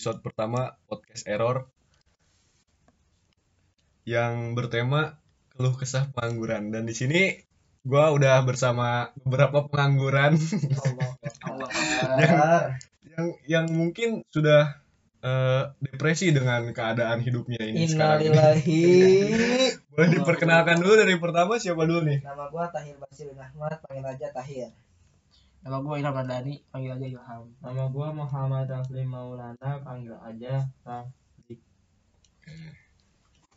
episode pertama podcast Error yang bertema keluh kesah pengangguran dan di sini gua udah bersama beberapa pengangguran yang yang yang mungkin sudah eh, depresi dengan keadaan hidupnya ini sekarang. Innalillahi. Boleh diperkenalkan dulu dari pertama siapa dulu nih? Nama gua Tahir Basir Ahmad, panggil aja Tahir. Nama gue Ilham Radani, panggil aja Ilham. Nama gua Muhammad Rafli Maulana, panggil aja Rafli.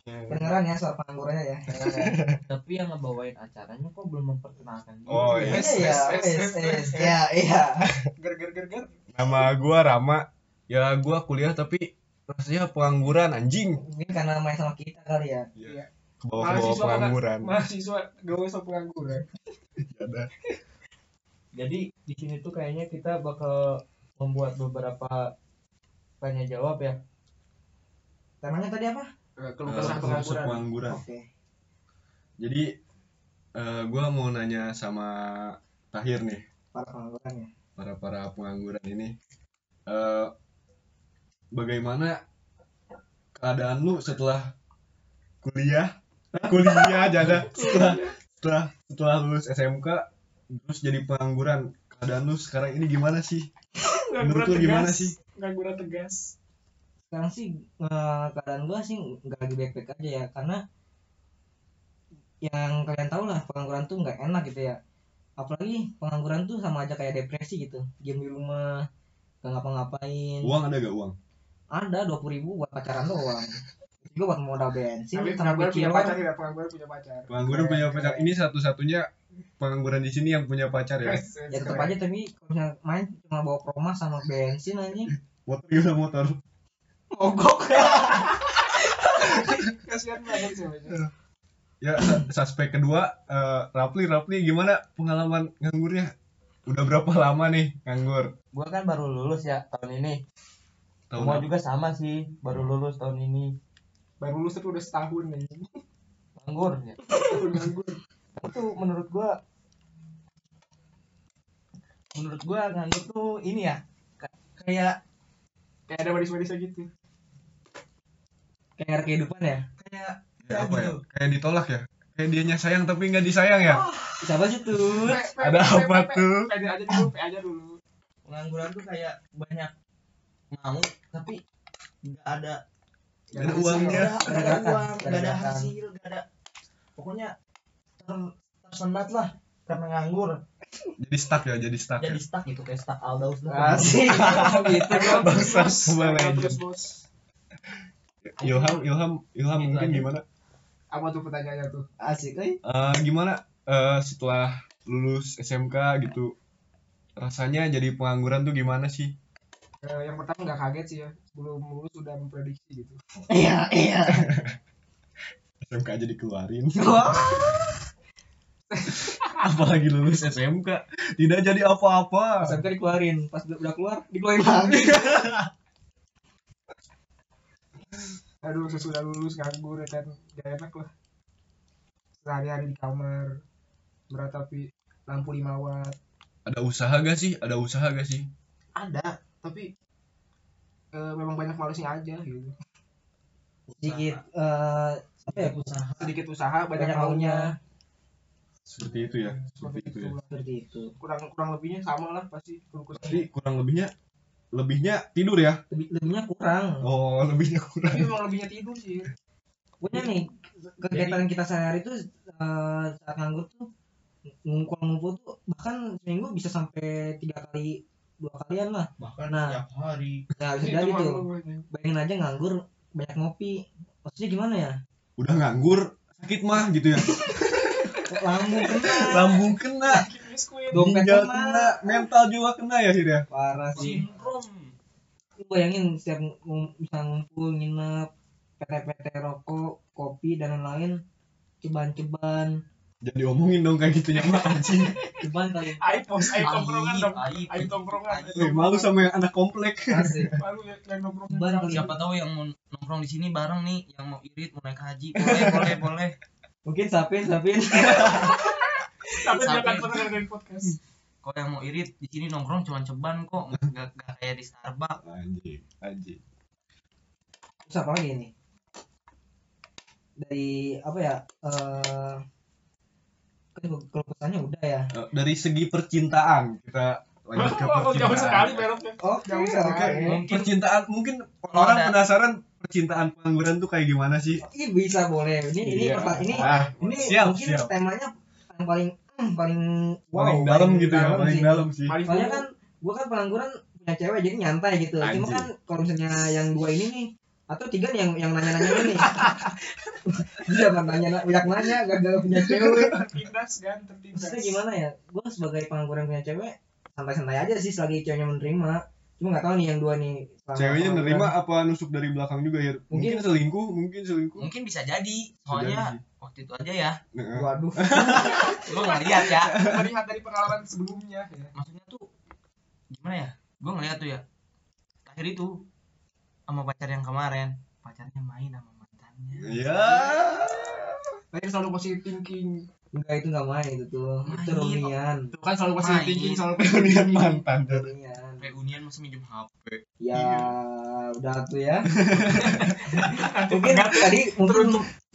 Kedengeran ya suara penganggurannya ya. Tapi yang ngebawain acaranya kok belum memperkenalkan diri Oh, ya? yes, Iya, yes, yes. Iya, iya. Ger ger ger ger. Nama gua Rama. Ya gua kuliah tapi rasanya pengangguran anjing. Mungkin karena main sama kita kali ya. Iya. Ke bawah-bawah pengangguran. Mahasiswa gak usah pengangguran. Ada. Jadi di sini tuh kayaknya kita bakal membuat beberapa tanya jawab ya. Temanya tadi apa? Keluh Eh, kesah keluh kesah pengangguran. pengangguran. Oke. Jadi eh gua mau nanya sama Tahir nih, Para pengangguran ya. para para pengangguran ini. eh bagaimana keadaan lu setelah kuliah? Kuliah jaga setelah setelah setelah lulus SMK terus jadi pengangguran. Keadaan lu sekarang ini gimana sih? Menurut lu gimana sih? Pengangguran tegas. Sekarang sih eh, keadaan gua sih nggak lagi baik-baik aja ya karena yang kalian tahu lah pengangguran tuh nggak enak gitu ya apalagi pengangguran tuh sama aja kayak depresi gitu diam di rumah gak ngapa-ngapain Uang ada gak uang? ada dua ribu buat pacaran doang itu juga buat modal bensin Tapi pengangguran punya pacar ya, pengangguran punya pacar. Pengangguran punya pacar. Ini satu-satunya pengangguran di sini yang punya pacar ya. ya tetap aja tapi kalau misalnya main cuma bawa proma sama bensin anjing Motor gimana motor? mogok Kasihan banget sih. Ya, suspek kedua, eh Rapli, Rapli gimana pengalaman nganggurnya? Udah berapa lama nih nganggur? Gua kan baru lulus ya tahun ini. Tahu Semua juga sama sih, baru lulus tahun ini. Baru lulus tapi udah setahun nih. Nganggur ya. Tahun nganggur. Itu menurut gua menurut gua nganggur tuh ini ya ka- kayak Kayak ada manis-manisnya gitu. kayak kehidupan ya kayak Kayak apa ya? Kayak ditolak ya? Kayak dianya sayang tapi nggak disayang ya? siapa sih tuh Pe- pe- Ada apa pe- pe- tuh? Pe aja dulu, pe aja dulu. pengangguran tuh kayak banyak mau tapi nggak ada Nggak ada uangnya. nggak ada, uang nggak ada hasil nggak ada pokoknya ter- tersendat lah karena nganggur Jadi stuck ya, jadi stuck ya. jadi stuck gitu kayak stuck Aldaus lah asik gitu Bangsat, Bos, Bang bos. Ilham, Ilham, Ilham Gitu mungkin aja. gimana? Apa tuh pertanyaannya tuh? asik eh Eh, gimana eh, setelah lulus SMK gitu? Rasanya jadi pengangguran tuh gimana sih? Eh, yang pertama nggak kaget sih ya. Belum lulus sudah memprediksi gitu. iya iya SMK aja dikeluarin. Apalagi lulus SMK, tidak jadi apa-apa. SMK dikeluarin pas udah keluar dikeluarin lagi Aduh, sesudah lulus nganggur ya kan. Gak enak lah. Sehari-hari di kamar. Meratapi lampu 5 watt. Ada usaha gak sih? Ada usaha gak sih? Ada, tapi eh, memang banyak malesnya aja gitu. sedikit eh apa ya usaha Sedikit usaha, banyak, banyak maunya. Seperti itu ya, seperti itu ya. seperti itu Kurang kurang lebihnya sama lah pasti. Jadi kurang lebihnya, lebihnya tidur ya? lebih lebihnya kurang Oh, lebihnya kurang. Tapi memang lebihnya tidur sih. pokoknya nih kegiatan kita sehari itu eh, saat nganggur tuh ngumpul-ngumpul tuh bahkan seminggu bisa sampai tiga kali dua kalian lah bahkan Nah. tiap hari nah bisa jadi tuh bayangin aja nganggur banyak ngopi maksudnya gimana ya Udah nganggur, sakit mah gitu ya. lambung kena Lambung kena. Dompet kena. kena, mental juga kena ya akhirnya. parah sih sindrom lu bayangin setiap bisa ngumpul nginep PT-PT rokok kopi dan lain-lain ceban-ceban Jadi omongin dong kayak gitunya mah anjing. ceban kali Aib bos, aib tongkrongan dong. aib tongkrongan. malu sama yang anak komplek. asik Malu ya, yang nongkrong. Siapa tahu yang mau nongkrong di sini bareng nih yang mau irit mau naik haji boleh boleh boleh mungkin sapin sapin Sampai- akan pernah dengerin podcast. kalau yang mau irit di sini nongkrong cuma ceban kok nggak nggak kayak di Starbucks Anjing, anjing. Terus apa lagi nih? Dari apa ya? Eh kan kalau pesannya udah ya. Eh, dari segi percintaan kita lanjut ke Oh, jauh percintaan. sekali beloknya. Oke, Jauh sekali. Mungkin percintaan mungkin orang ada- penasaran percintaan pengangguran tuh kayak gimana sih? Ini bisa boleh. Ini ini Iya. perta- ini Ah, ini siap, mungkin siap. temanya yang paling paling paling wow, dalam gitu ya, dalam paling sih. dalam sih. Paling Soalnya kan gua kan pengangguran punya cewek jadi nyantai gitu. Cuma Anjing. kan kalau misalnya yang dua ini nih atau tiga nih yang yang nanya-nanya ini. Dia mah nanya banyak nanya gagal punya cewek. tertindas kan tertindas. Maksudnya gimana ya? Gua sebagai pengangguran punya cewek santai-santai aja sih selagi ceweknya menerima. Cuma nggak tahu nih yang dua nih. Ceweknya nerima apa nusuk dari belakang juga ya? Mungkin, Mungkin- selingkuh, mungkin selingkuh. mungkin bisa jadi Bisa soalnya jadi. waktu itu aja ya Nah, Waduh. gue ngeliat ya Melihat dari pengalaman sebelumnya ya. maksudnya tuh gimana ya gue ngeliat tuh ya terakhir itu sama pacar yang kemarin pacarnya main sama mantannya Ya. Tapi selalu positive thinking. Enggak itu enggak main itu tuh. Itu Main. rumian. Itu kan selalu positive thinking, selalu Kemudian mantan. Rumian. Reunian masih minjem HP Ya, Iya. udah tuh ya. mungkin tadi mungkin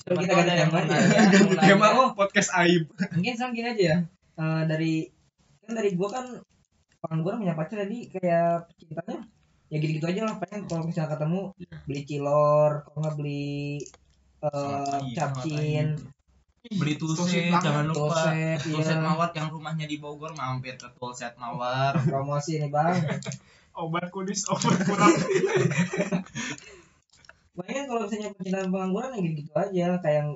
kita ganti ada yang tema ya. Mulai tema ya. oh podcast aib. Mungkin sekarang gini aja ya. Eh, dari kan dari gua kan pengangguran punya pacar jadi kayak cintanya ya gitu-gitu aja lah pengen kalau misalnya ketemu Iya. beli cilor kalau nggak beli pagi, capcin beli tuset jangan lupa toset Tulset ya Mawar yang rumahnya di Bogor mampir ke Tulset Mawar promosi nih bang obat kudis, obat kurang. Makanya kalau misalnya percintaan pengangguran yang gitu-gitu aja kayak yang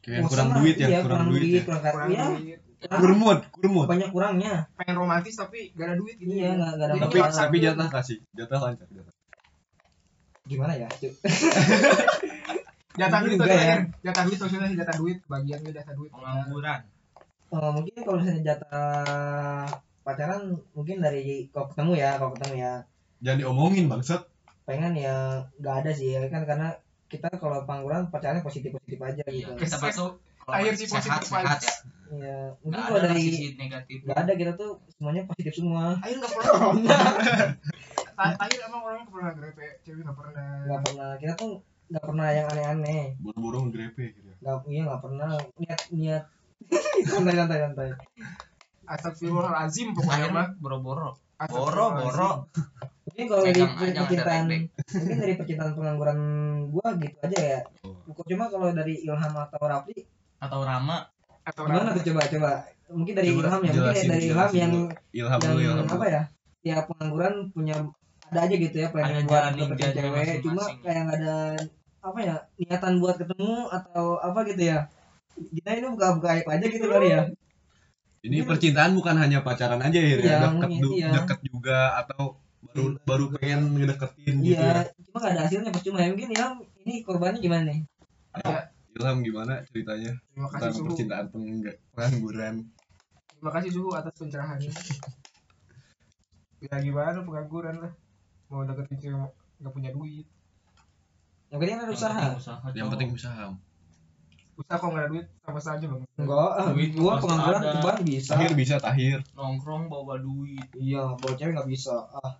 Kayak kurang lah. duit ya, Iya, kurang duit ya. kurang karya. Kurmut, kurmut. banyak kurangnya Pengen romantis tapi gak ada duit gitu. iya nggak nggak ada Jadi Tapi masalah. tapi jatah kasih, jatah lancar. Jatah. gimana ya Cuk? Jatah duit Juga tuh ya. Jatah duit maksudnya jatah duit, bagiannya jatah duit. pengangguran Eh, mungkin kalau misalnya jatah pacaran mungkin dari kalau ketemu ya kalau ketemu ya Jangan diomongin bangsat. pengen ya nggak ada sih ya kan karena kita kalau pengangguran pacarannya positif positif aja iya gitu kita masuk Akhir sih sehat positif sehat ya ya mungkin nggak kalau dari negatif nggak ada kita tuh semuanya positif semua Akhir nggak pernah. Akhir emang orangnya nggak pernah grepe, cewek nggak pernah. nggak pernah kita tuh nggak pernah yang aneh-aneh. Buru-buru ngegrepe gitu. nggak iya nggak pernah. Niat niat. Santai santai santai. Astagfirullahalazim pokoknya mah. boro-boro. Boro Astagfirullahalazim. boro mungkin kalau dari percintaan mungkin dari percintaan pengangguran gua gitu aja ya. Oh. cuma kalau dari Ilham atau Rafli atau Rama? Atau gimana tuh? Coba coba. Mungkin dari Coba Ilham ya. Mungkin jelasin, dari Ilham yang. Ilham yang dulu, Ilham apa ya? Ya pengangguran punya ada aja gitu ya planning Ada buat dapetin cewek. Cuma kayak nggak ada apa ya niatan buat ketemu atau apa gitu ya kita ini buka-buka aib aja gitu kali ya Ini percintaan bukan hanya pacaran aja ya, Iya, deket, iya. deket juga atau baru Iya. baru pengen ngedeketin gitu. iya ya. cuma nggak ada hasilnya percuma ya mungkin Ilham ini korbannya gimana nih Ilham gimana ceritanya Terima kasih tentang suhu. percintaan pengangg- pengangguran? Terima kasih suhu atas pencerahannya. ya gimana pengangguran lah. Mau deketin cewek nggak punya duit. Yang penting ada usaha Yang penting usaha Yang penting usaha. Usaha kalau nggak ada duit sama saja bang. enggak ah, Duit gua pengangguran keban bisa Tahir bisa tahir. nongkrong bawa duit iya bawa cewek nggak bisa ah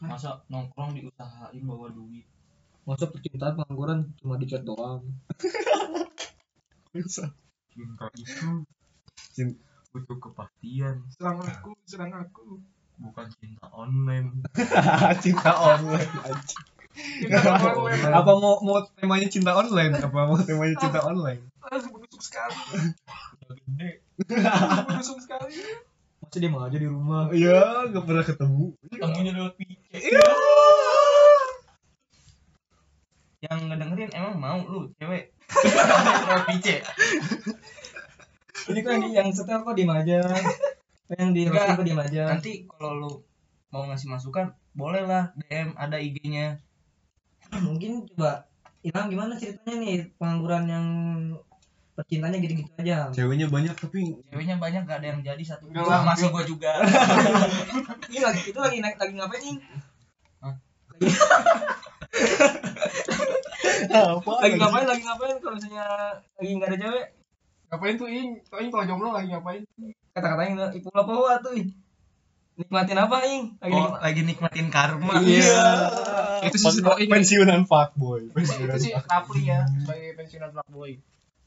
masa nongkrong diusahain bawa duit masa percintaan pengangguran cuma di chat doang Bisa. cinta itu Cin- butuh kepastian Serang aku, serang aku. bukan cinta online cinta online. anjing. Apa mau mau temanya cinta online? Apa mau temanya cinta online? Langsung menusuk sekali. gede Menusuk sekali. masa dia mau aja di rumah Iya, gak pernah ketemu. ketemunya lewat PC Iya. yang ngedengerin emang mau lu cewek lewat PC ini kok yang, setel kok diem aja yang di kok diem aja nanti kalau lu mau ngasih masukan boleh lah DM ada IG-nya mungkin coba Ilham gimana ceritanya nih pengangguran yang percintanya gitu-gitu aja Ceweknya banyak tapi ceweknya banyak gak ada yang jadi satu Enggak lah. masih gua juga ini lagi itu lagi naik lagi ngapain nih Hah? apa? lagi ngapain lagi ngapain kalau misalnya lagi nggak ada cewek Ngapain tuh Ing? Tuh Ing kalau jomblo lagi ngapain? kata-katanya itu apa tuh ih. Nikmatin apa ing lagi Oh, nikmat- lagi nikmatin karma. Iya. Itu sih sebuah ini. pensiunan fuckboy. itu Pensiunan sih fuckboy. Rapli ya sebagai pensiunan fuckboy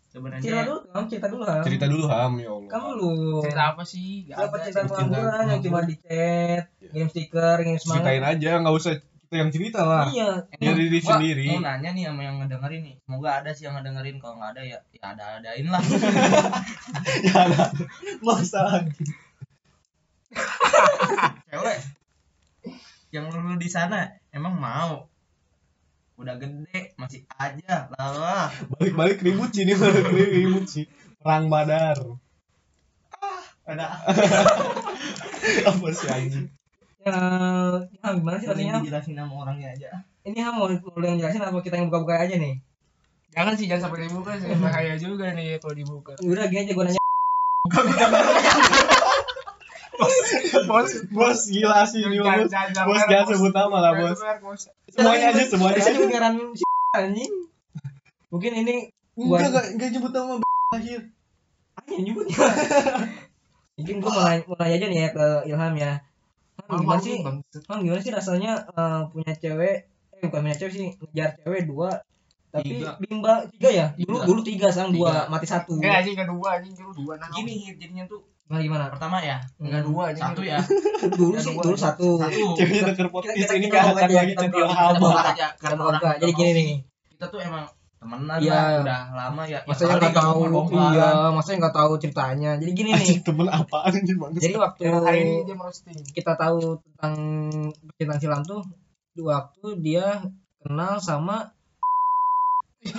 cerita Sebenarnya dulu ham cerita dulu ham Cerita dulu ham ya Allah. kamu lu cerita apa sih Gak apa ada. cerita cerita pengangguran yang cuma di chat ngirim stiker ngirim Ceritain semangat aja, nggak usah kita yang cerita lah. iya Dari diri Gua sendiri. Mau nanya nih sama yang ngedengerin nih. Semoga ada sih yang ngedengerin. Kalau nggak ada ya ya ada adain lah. Ya ada. Masa Cewek. Yang lulu di sana emang mau? Udah gede masih aja. Lah. Balik-balik ribut sih ini balik ribut sih. Perang badar. ada. Apa sih anjing? ya, ya gimana sih rasanya Ham? dijelasin sama orangnya aja. Ini ham mau mau yang jelasin apa kita yang buka-buka aja nih? Jangan sih jangan sampai dibuka sih. Bahaya juga nih kalau dibuka. Udah gini aja gue nanya Bos, bos gila sih ini bos. Bos jangan bos. sebut nama lah bos. Semuanya aja, semuanya aja. si anjing mungkin ini Enggak, enggak, enggak nyebut nama akhir. aja nyebut ya mungkin gue mau nanya aja nih ya ke Ilham ya Ham, gimana sih Ham, gimana sih rasanya eh, punya cewek eh bukan punya cewek sih ngejar cewek dua tapi Tiga. bimba tiga ya dulu Tiga. dulu tiga sekarang dua Tiga. mati satu Enggak anjing kedua anjing dulu dua nah. gini Hit, jadinya tuh gimana gimana pertama ya Enggak dua anjing. satu ya dulu Yang sih dua dulu aja. satu satu podcast Kita- ini kita akan aja, lagi kita centil aja Kita karena orang jadi gini nih kita tuh emang temenan Iya. lah udah lama ya masa Ya nggak tahu iya kan. masa nggak tahu ceritanya jadi gini nih temen apaan bagus. jadi waktu Yang hari ini dia merosting. kita tahu tentang percintaan silam tuh waktu dia kenal sama Ini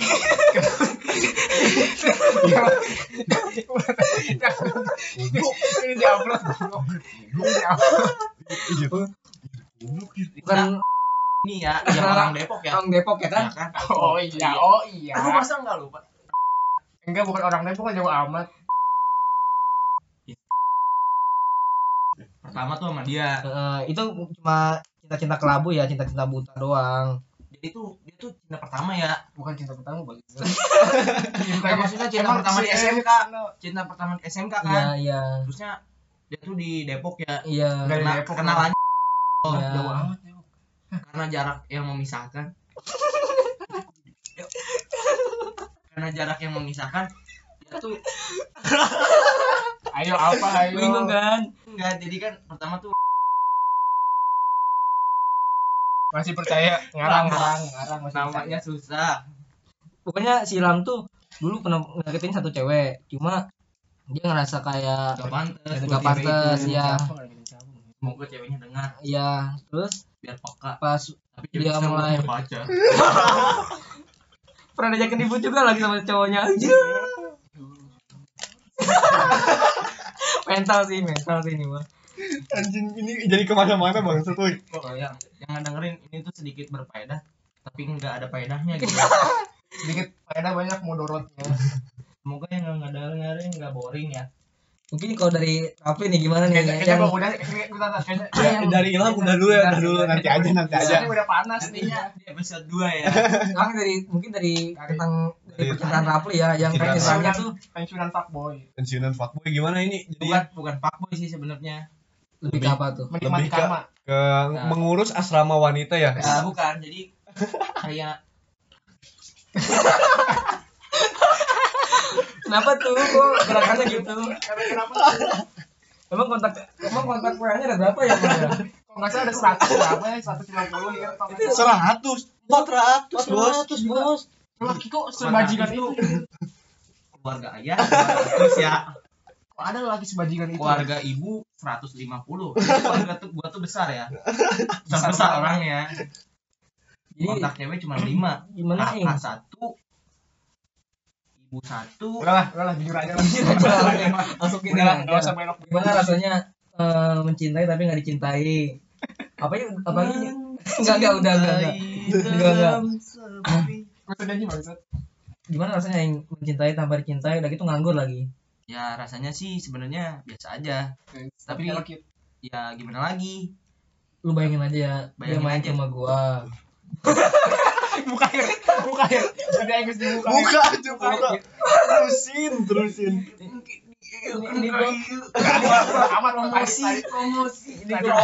diupload. Ini diupload. bukan ini ya yang orang Depok ya orang Depok ya kan Ya kan Oh iya, oh iya. lu masa nggak lupa Enggak bukan orang Depok kan jauh amat. pertama tuh sama dia Eh, itu cuma cinta-cinta kelabu ya cinta-cinta buta doang tuh dia tuh cinta pertama ya Bukan cinta pertama bagi. Eh, maksudnya cinta Emang pertama di SMK cinta pertama di SMK iya kan iya terusnya dia tuh di Depok ya iya Dari Kena, Depok, kenalannya Iya. Jauh amat. Depok. karena jarak yang memisahkan karena jarak yang memisahkan dia tuh Ayo apa ayo. bingung kan enggak jadi kan pertama tuh Masih percaya? Ngarang ngarang. ngarang masih namanya susah. Pokoknya silam tuh dulu pernah ngedeketin satu cewek cuma dia ngerasa kayak gak pantas Gak pantas, ya. semoga ceweknya dengar. Iya terus? Biar peka. Pas tapi Dia mulai- pacar pernah diajakin ribut juga lagi sama cowoknya aja mental sih mental sih ini mah Anjing ini jadi ke mana-mana bang tuh. Oh, yang yang dengerin ini tuh sedikit berfaedah tapi nggak ada faedahnya gitu Sedikit faedah banyak mudorotnya. semoga yang nggak dengerin nggak boring ya mungkin kalau dari Rafli nih gimana nih Kayaknya kayaknya yang udah kayaknya Ya, dari Ilham udah dulu ya, udah dulu nanti aja nanti aja. Ini udah panas nih ya. episode 2 ya sekarang dari mungkin dari tentang dari percintaan Rafli ya yang Percintaan penyesalannya tuh Pensiunan fuckboy. Pensiunan fuckboy gimana ini? Jadi bukan bukan fuckboy sih sebenarnya lebih ke apa tuh Menikmati Lebih ke- karma. ke mengurus asrama wanita ya. Nah, bukan jadi kayak kenapa tuh kok gerakannya gitu Karena kenapa? emang kontak emang kontak WA-nya ada berapa ya ya? Kalau nggak salah ada 100 berapa ya? 150 ya. kalau nggak salah. Seratus, empat ratus bos. 400 bos Laki kok sebajingan itu. keluarga ayah 200 ya Kok ada laki sebajingan itu? keluarga ibu 150 keluarga tuh gua tuh besar ya. Besar besar orangnya. Jadi kontak cewek cuma 5 gimana nih kakak satu ibu satu. Udah lah, udah lah, jujur aja lah. masukin lah, aja. nggak usah belok. gimana rasanya eh, mencintai tapi nggak dicintai? Apa ya apa lagi enggak enggak udah enggak enggak Enggak, enggak. Gue sedih aja maksud. gimana rasanya yang mencintai tanpa dicintai? Udah gitu nganggur lagi ya rasanya sih sebenarnya biasa aja. Tapi- Kalau kita ya gimana lagi? Lu bayangin aja ya dia Bayangin main aja. sama gua. Buka air, buka air. Ada Inggris dibuka. air. Buka aja, buka. Terusin, terusin. ini gua amat promosi promosi. Ini gua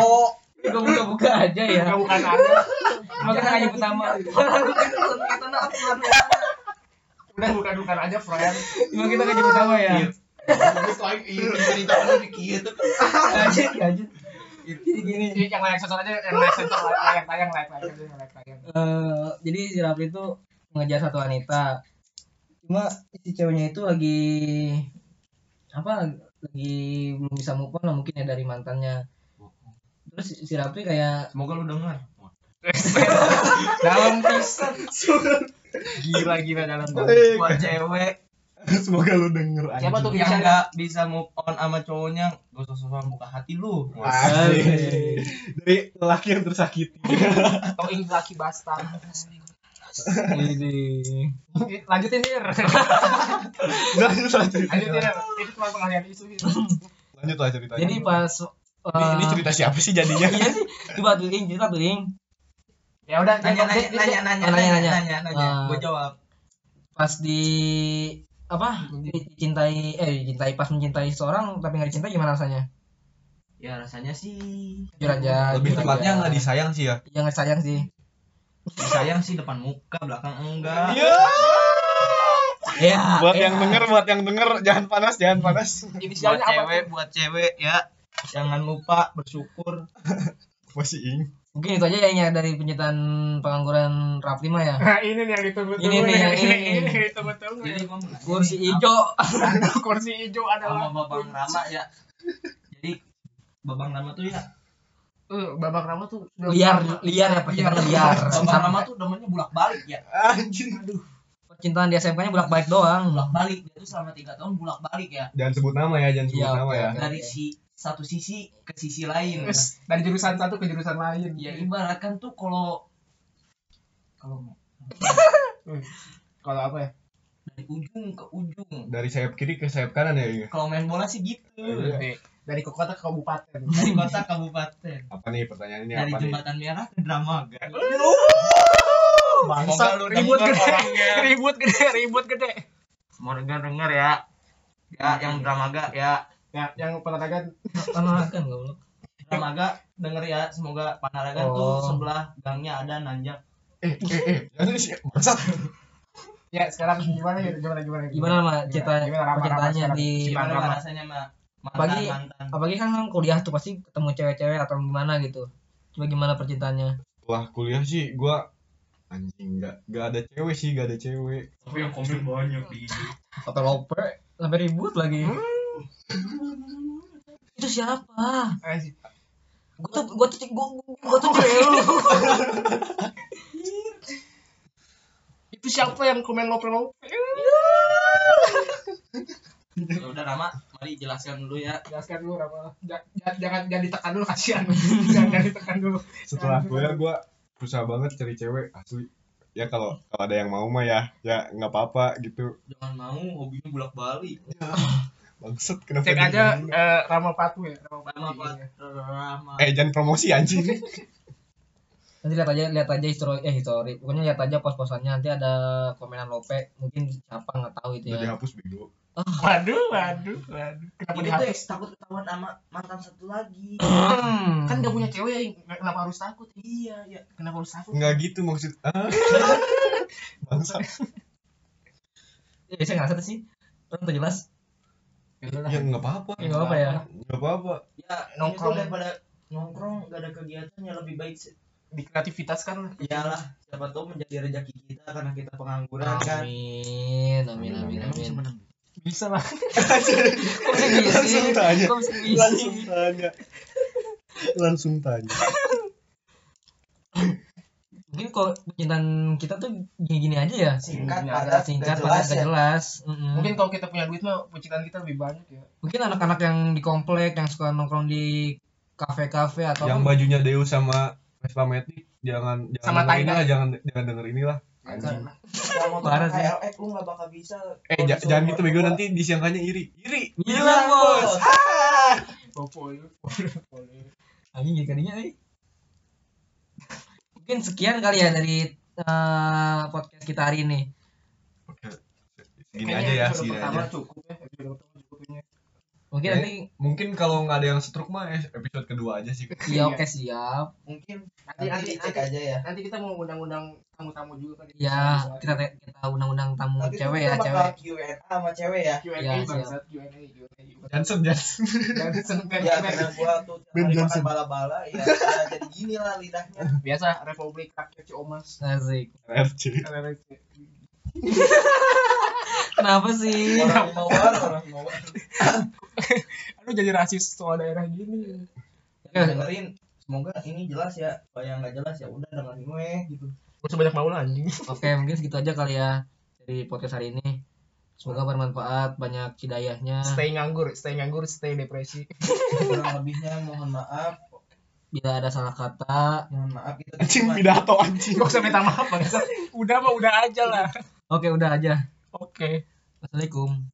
ini gua buka-buka aja ya. Bukan bukan ada Emang kita pertama. Udah bukan aja friend Emang kita ngaji pertama ya cerita lu dikit Lanjut lanjut. Jadi gini. Jadi yang layak sensor aja yang layak sensor layak tayang layak tayang aja yang layak tayang. Eh jadi si Rafli itu mengejar satu wanita. Cuma si ceweknya itu lagi apa lagi belum bisa move on lah mungkin ya dari mantannya. Terus si- Rafli kayak semoga lu dengar dalam pisan. Gila gila dalam buat cewek Semoga lu denger anjing. Siapa tuh? yang Bisa- nggak bisa move on sama cowoknya gak usah sosokan buka hati lu Asik. Dari lelaki yang tersakiti. atau ingin laki basta ini lanjutin dir Lanjut lanjut. lanjutin dir itu cuma pengalian isu Lanjut lah ceritanya. jadi pas ini, ini eh, cerita siapa sih jadinya? iya sih coba tuh Ing, cerita tuh Ing. ya udah nanya nanya nanya nanya Oh, nanya, nanya gue jawab pas di apa dicintai eh dicintai pas mencintai seorang tapi nggak dicintai gimana rasanya ya rasanya sih jujur aja Lebih tepatnya nggak disayang sih ya. Iya nggak sayang sih sayang sih depan muka belakang enggak Iya. ya Buat ya. yang denger, buat yang denger, jangan panas, jangan panas. buat inisialnya apa cewek buat cewek ya jangan lupa bersyukur Masih ing. Mungkin itu aja ya yang dari pencintaan pengangguran Rafli mah ya. Nah, ini nih yang ditunggu-tunggu Ini nih, yang ini. Nih. ini yang ditunggu-tunggu. Jadi kursi hijau. Kursi hijau sama adalah babang rama ya. Jadi babang rama tuh ya. Eh, babak rama tuh sudah liar liar ya percintaan liar. Babang rama tuh namanya bulak balik ya. Anjing. percintaan di SMK nya bolak balik doang. Bulak balik dia tuh selama tiga tahun bulak balik ya. Jangan sebut nama ya, jangan sebut Iya, nama oke, ya. dari si satu sisi ke sisi lain. Dari jurusan satu ke jurusan lain. Ya ibaratkan tuh kalau kalau kalau apa ya? Dari ujung ke ujung. Dari sayap kiri ke sayap kanan ya. Kalau main bola sih gitu. Iya. Nih, dari ke kota ke kabupaten. Dari kota kabupaten. Apa nih pertanyaannya? Dari apa nih? jembatan merah ke dramaga bangsa lu ribut gede. orangnya. ribut gede ribut gede. Semoga denger ya. Ya yang dramaga ya ya yang peneragan sama kan goblok. Dramaga denger ya semoga panaragan Oh. tuh sebelah gangnya ada nanjak. Eh, eh, eh. Jangan sih, bangsat. ya sekarang gimana ya? Gimana gimana gimana? Mah cerita Gimana, Rama, Rama, percintaannya di gimana Drama. rasanya mah mantan Apalagi- mantan. apalagi kan kan kuliah tuh pasti ketemu cewek-cewek atau gimana gitu. Coba gimana percintaannya Setelah kuliah sih gua anjing nggak nggak ada cewek sih nggak ada cewek. Tapi yang komen banyak di atau lope sampai ribut lagi itu siapa? Eh, gua tuh gua tuh gua, gua tuh cewek lu. Itu siapa yang komen lope lope ya udah Rama mari jelaskan dulu ya. Jelaskan dulu apa Ja- ja- jangan jangan ditekan dulu kasihan. Jangan jangan ditekan dulu. Setelah kuliah gua berusaha banget cari cewek asli. Ya kalau kalau ada yang mau mah ya ya nggak apa-apa gitu. Jangan mau hobinya bolak balik bangsat kenapa cek aja eh, Rama Patu ya Rama Patu Rama iya. Rama. Eh jangan promosi anjing. Nanti lihat aja lihat aja histori eh histori pokoknya lihat aja pos-posannya nanti ada komenan lope mungkin siapa nggak tahu itu udah ya. dihapus bego. Waduh waduh waduh. Kenapa ini tuh dihapus? takut ketahuan sama mantan satu lagi. Kan gak punya cewek ya kenapa harus takut? Iya ya kenapa harus takut? Nggak gitu maksud ah. Bangsat. Eh saya nggak sih? Orang jelas ya nggak apa-apa. Ya nggak apa ya. Nggak apa-apa. Ya Nongkrong. daripada nongkrong gak ada kegiatan ya lebih baik di kreativitas kan. Iyalah siapa tahu menjadi rezeki kita karena kita pengangguran kan. Amin amin amin Emang amin. bisa lah. Langsung tanya. kok bisa? Bisa? Langsung tanya. Langsung tanya mungkin kok percintaan kita tuh gini-gini aja ya. Singkat Iya, padat singkat padat jelas ya. jelas. Mm-mm. mungkin kalau kita punya duit mah percintaan kita lebih banyak ya. Mungkin anak-anak yang di komplek yang suka nongkrong di kafe-kafe atau yang bajunya Deus sama Vespa Matic jangan jangan Sama inilah jangan jangan denger inilah. Kalau Parah sih. KLX lu gak bakal bisa. Eh Kalau jangan gitu bego nanti disangkanya iri. Iri bilang bos. Popo ya. Boleh anjing jadi kadinya nih mungkin sekian kali ya dari eh, podcast kita hari ini Oke. Segini aja ya, segini pertama aja. cukup ya episode pertama cukup ini mungkin Ya, nanti Mungkin kalau nggak ada yang setruk mah eh, episode kedua aja sih. iya oke siap Mungkin Nanti nanti nanti cek nanti, aja ya. nanti kita mau undang-undang tamu-tamu juga kan. ya kita kita undang-undang tamu Nanti cewek kita ya cewek Q&A sama cewek ya. Q&A Ya, Q&A Johnson Johnson. Dan seneng Ya karena gua tuh Ben Johnson. bala-bala ya, ya jadi gini lah lidahnya. biasa Republik Rakyat Ciomas. asik RC. kenapa sih Orang mawar, orang mawar. Aduh jadi rasis soal daerah gini. Ya. dengerin semoga ini jelas ya kalau yang nggak jelas ya udah dengerin gue gitu Gak usah banyak mau lah anjing. oke mungkin segitu aja kali ya dari podcast hari ini semoga bermanfaat banyak hidayahnya Stay nganggur, stay nganggur, stay depresi. kurang lebihnya mohon maaf bila ada salah kata mohon maaf itu Anjing pidato anjing. Gak usah minta maaf bangsa. Udah mah udah aja lah. oke udah aja Oke. assalamualaikum